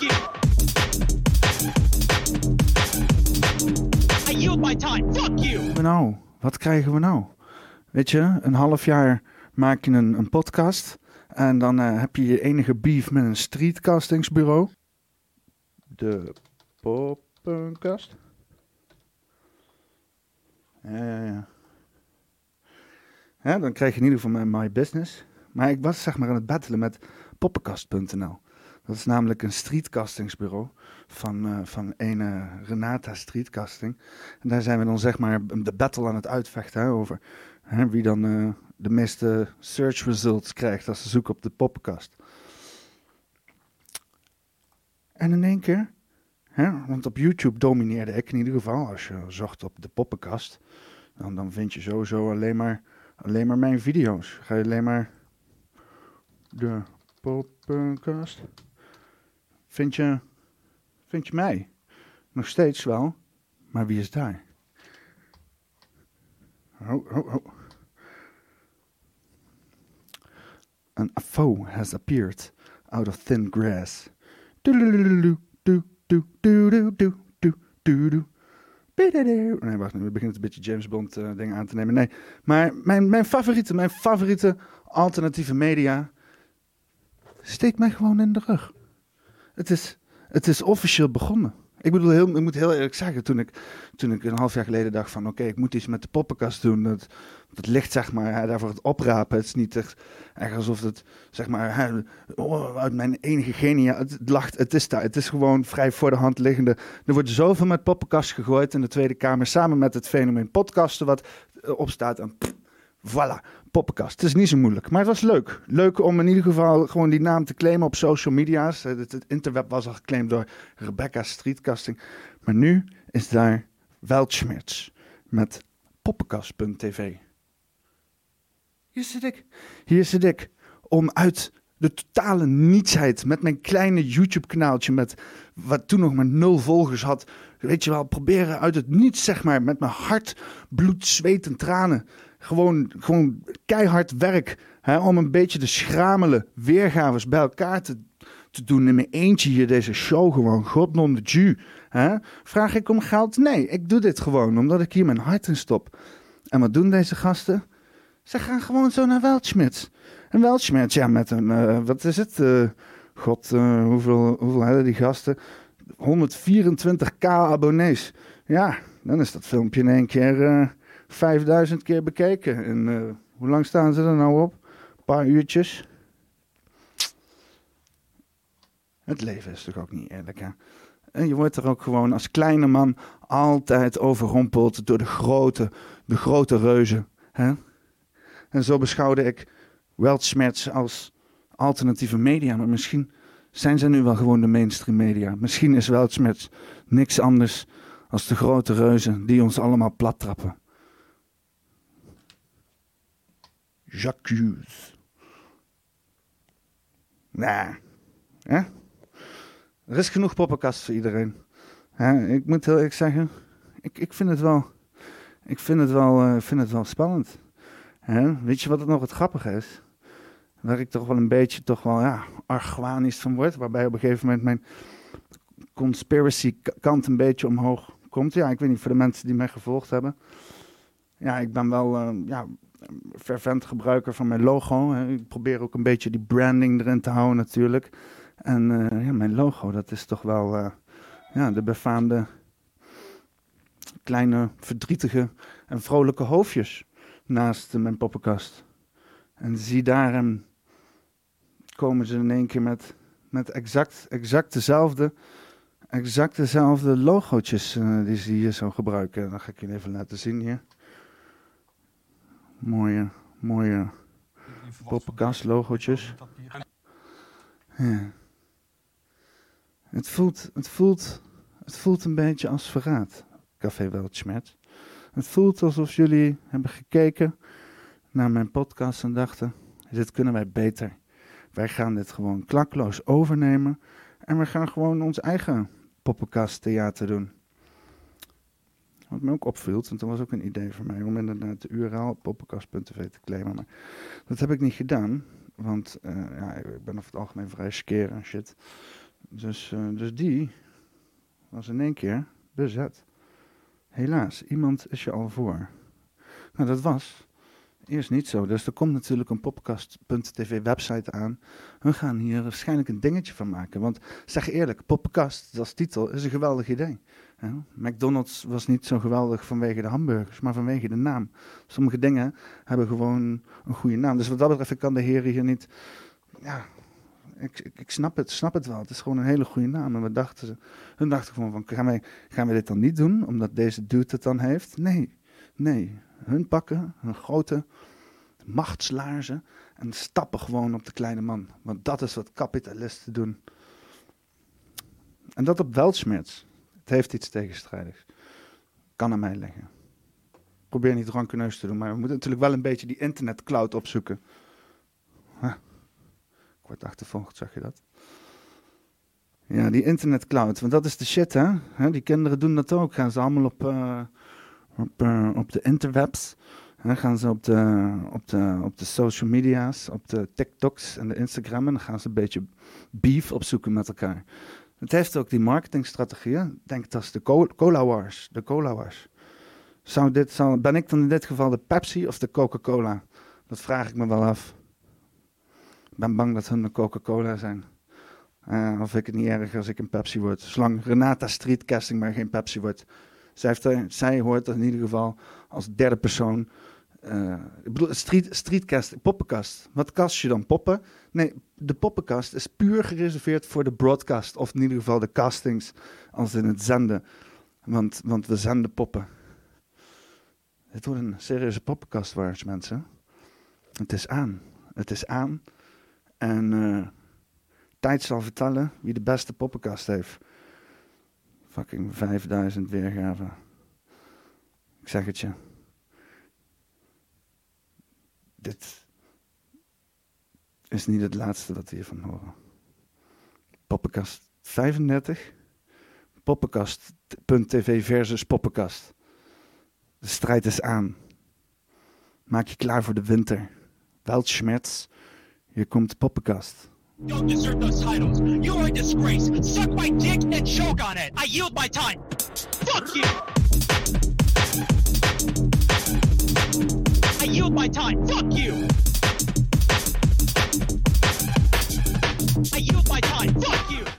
You. I yield my time. Fuck you. we nou? Wat krijgen we nou? Weet je, een half jaar maak je een, een podcast en dan eh, heb je je enige beef met een streetcastingsbureau. De poppenkast. Ja, ja, ja. Ja, dan krijg je in ieder geval mijn My Business. Maar ik was zeg maar aan het battelen met poppenkast.nl. Dat is namelijk een streetcastingsbureau van, eh van ene Renata Streetcasting. En daar zijn we dan zeg maar de battle aan het uitvechten hè, over hè, wie dan eh, de meeste search results krijgt als ze zoeken op de poppenkast. En in één keer, hè, want op YouTube domineerde ik in ieder geval, als je zocht op de poppenkast, dan, dan vind je sowieso alleen maar, alleen maar mijn video's. Ga je alleen maar de poppenkast, vind je, vind je mij. Nog steeds wel, maar wie is daar? Ho, ho, ho. An foe has appeared out of thin grass. Nee, wacht, nu begint een beetje James Bond eh, dingen aan te nemen. Nee, maar mijn, mijn favoriete, mijn favoriete alternatieve media steekt mij gewoon in de rug. Het is, het is officieel begonnen. Ik bedoel, heel, ik moet heel eerlijk zeggen, toen ik, toen ik een half jaar geleden dacht van... oké, ik moet iets met de poppenkast doen. Dat, dat ligt zeg maar daarvoor het oprapen. Het is niet echt, echt alsof het zeg maar uit mijn enige genia... Het, lacht, het is daar. Het is gewoon vrij voor de hand liggende. Er wordt zoveel met poppenkast gegooid in de Tweede Kamer... samen met het fenomeen podcasten wat eh, opstaat. En voilà, poppenkast. Het is niet zo moeilijk, maar het was leuk. Leuk om in ieder geval gewoon die naam te claimen op social media's. Eh, Het, interweb was al geclaimd door Rebecca Streetcasting. Maar nu is daar Weltschmerz met poppenkast.tv. Hier zit ik. Hier zit ik om uit de totale nietsheid met mijn kleine YouTube-kanaaltje met wat toen nog maar nul volgers had. Weet je wel, proberen uit het niets, zeg maar, met mijn hart, bloed, zweet en tranen. Gewoon, gewoon keihard werk hè, om een beetje de schramele weergaves bij elkaar te, te doen in mijn eentje hier deze show gewoon. God non de. Hè? Vraag ik om geld? Nee, ik doe dit gewoon omdat ik hier mijn hart in stop. En wat doen deze gasten? Ze gaan gewoon zo naar Weltschmerz. En Weltschmerz, ja, met een, eh, wat is het? eh, God, eh, hoeveel, hoeveel hebben die gasten? 124k abonnees. Ja, dan is dat filmpje in één keer 5000 keer bekeken. En eh, hoe lang staan ze er nou op? Een paar uurtjes. Het leven is toch ook niet eerlijk, hè? En je wordt er ook gewoon als kleine man altijd overrompeld door de grote, de grote reuzen. Hè? En zo beschouwde ik Weltschmerz als alternatieve media. Maar misschien zijn ze nu wel gewoon de mainstream media. Misschien is Weltschmerz niks anders als de grote reuzen die ons allemaal plattrappen. J'accuse. Nou, hè? Er is genoeg poppenkast voor iedereen. Hè, ik moet heel eerlijk zeggen, ik, ik vind het wel, ik vind het wel, eh, vind het wel spannend. Hè? Weet je wat het nog het grappige is? Waar ik toch wel een beetje toch wel ja, argwanisch van word. Waarbij op een gegeven moment mijn conspiracy kant een beetje omhoog komt. Ja, ik weet niet, voor de mensen die mij gevolgd hebben. Ja, ik ben wel eh, ja, fervent gebruiker van mijn logo. Ik probeer ook een beetje die branding erin te houden natuurlijk. En eh, ja, mijn logo, dat is toch wel eh, ja, de befaamde kleine verdrietige en vrolijke hoofdjes naast mijn poppenkast. En zie daar hem komen ze in één keer met, met exact, exact dezelfde, exact dezelfde logootjes eh, die ze hier zo gebruiken. Dan ga ik je even laten zien hier. Mooie, mooie poppenkast logootjes. Ja. Het voelt, het, voelt, het voelt een beetje als verraad, Café Weltschmerz. Het voelt alsof jullie hebben gekeken naar mijn podcast en dachten: dit kunnen wij beter. Wij gaan dit gewoon klakloos overnemen en we gaan gewoon ons eigen poppenkast theater doen. Wat me ook opviel, want dat was ook een idee voor mij om inderdaad de URL poppenkast.tv te claimen. Maar dat heb ik niet gedaan, want eh, ja, ik ben over het algemeen vrij skeer en shit. Dus, eh, dus die was in één keer bezet. Helaas, iemand is je al voor. Nou, dat was eerst niet zo. Dus er komt natuurlijk een podcast.tv website aan. We gaan hier waarschijnlijk een dingetje van maken. Want zeg eerlijk, podcast als titel is een geweldig idee. McDonald's was niet zo geweldig vanwege de hamburgers, maar vanwege de naam. Sommige dingen hebben gewoon een goede naam. Dus wat dat betreft, kan de heren hier niet... Ja, ik, ik, ik snap, het, snap het wel. Het is gewoon een hele goede naam. En we dachten, hun dachten gewoon van, gaan, wij, gaan we dit dan niet doen? Omdat deze dude het dan heeft? Nee, nee. Hun pakken hun grote machtslaarzen en stappen gewoon op de kleine man. Want dat is wat kapitalisten doen. En dat op Weltschmerz. Het heeft iets tegenstrijdigs. Kan aan mij liggen. Probeer niet rankeneus te doen, maar we moeten natuurlijk wel een beetje die internetcloud opzoeken. Ik word achtervolgd, zag je dat? Ja, die internetcloud, want dat is de shit, hè? Die kinderen doen dat ook. Gaan ze allemaal op, eh, op, eh, op de interwebs. Gaan ze op de, op, de, op de social media's, op de TikToks en de Instagram. En dan gaan ze een beetje beef opzoeken met elkaar. Het heeft ook die marketingstrategieën. Denk, dat is de co- Cola Wars. De Cola Wars. Zou dit, zou, ben ik dan in dit geval de Pepsi of de Coca-Cola? Dat vraag ik me wel af. Ik ben bang dat hun de Coca-Cola zijn. Eh, of ik het niet erg als ik een Pepsi word. Zolang Renata Streetcasting maar geen Pepsi wordt. Zij, heeft er, zij hoort in ieder geval als derde persoon. Eh, ik bedoel, street, streetcast, poppenkast. Wat kast je dan? Poppen? Nee, de poppenkast is puur gereserveerd voor de broadcast. Of in ieder geval de castings als in het zenden. Want, want we zenden poppen. Het wordt een serieuze poppenkast, waars mensen. Het is aan. Het is aan. En eh, tijd zal vertellen wie de beste poppenkast heeft. Fucking 5000 weergaven. Ik zeg het je. Dit is niet het laatste wat we hiervan horen. Poppenkast 35. Poppenkast.tv versus poppenkast. De strijd is aan. Maak je klaar voor de winter. Weltschmerz. Hier komt Poppenkast. Don't deserve those titles. You are a disgrace. Suck my dick and choke on it. I yield my time. Fuck you. Yield my time. Fuck you. I yield my time. Fuck you.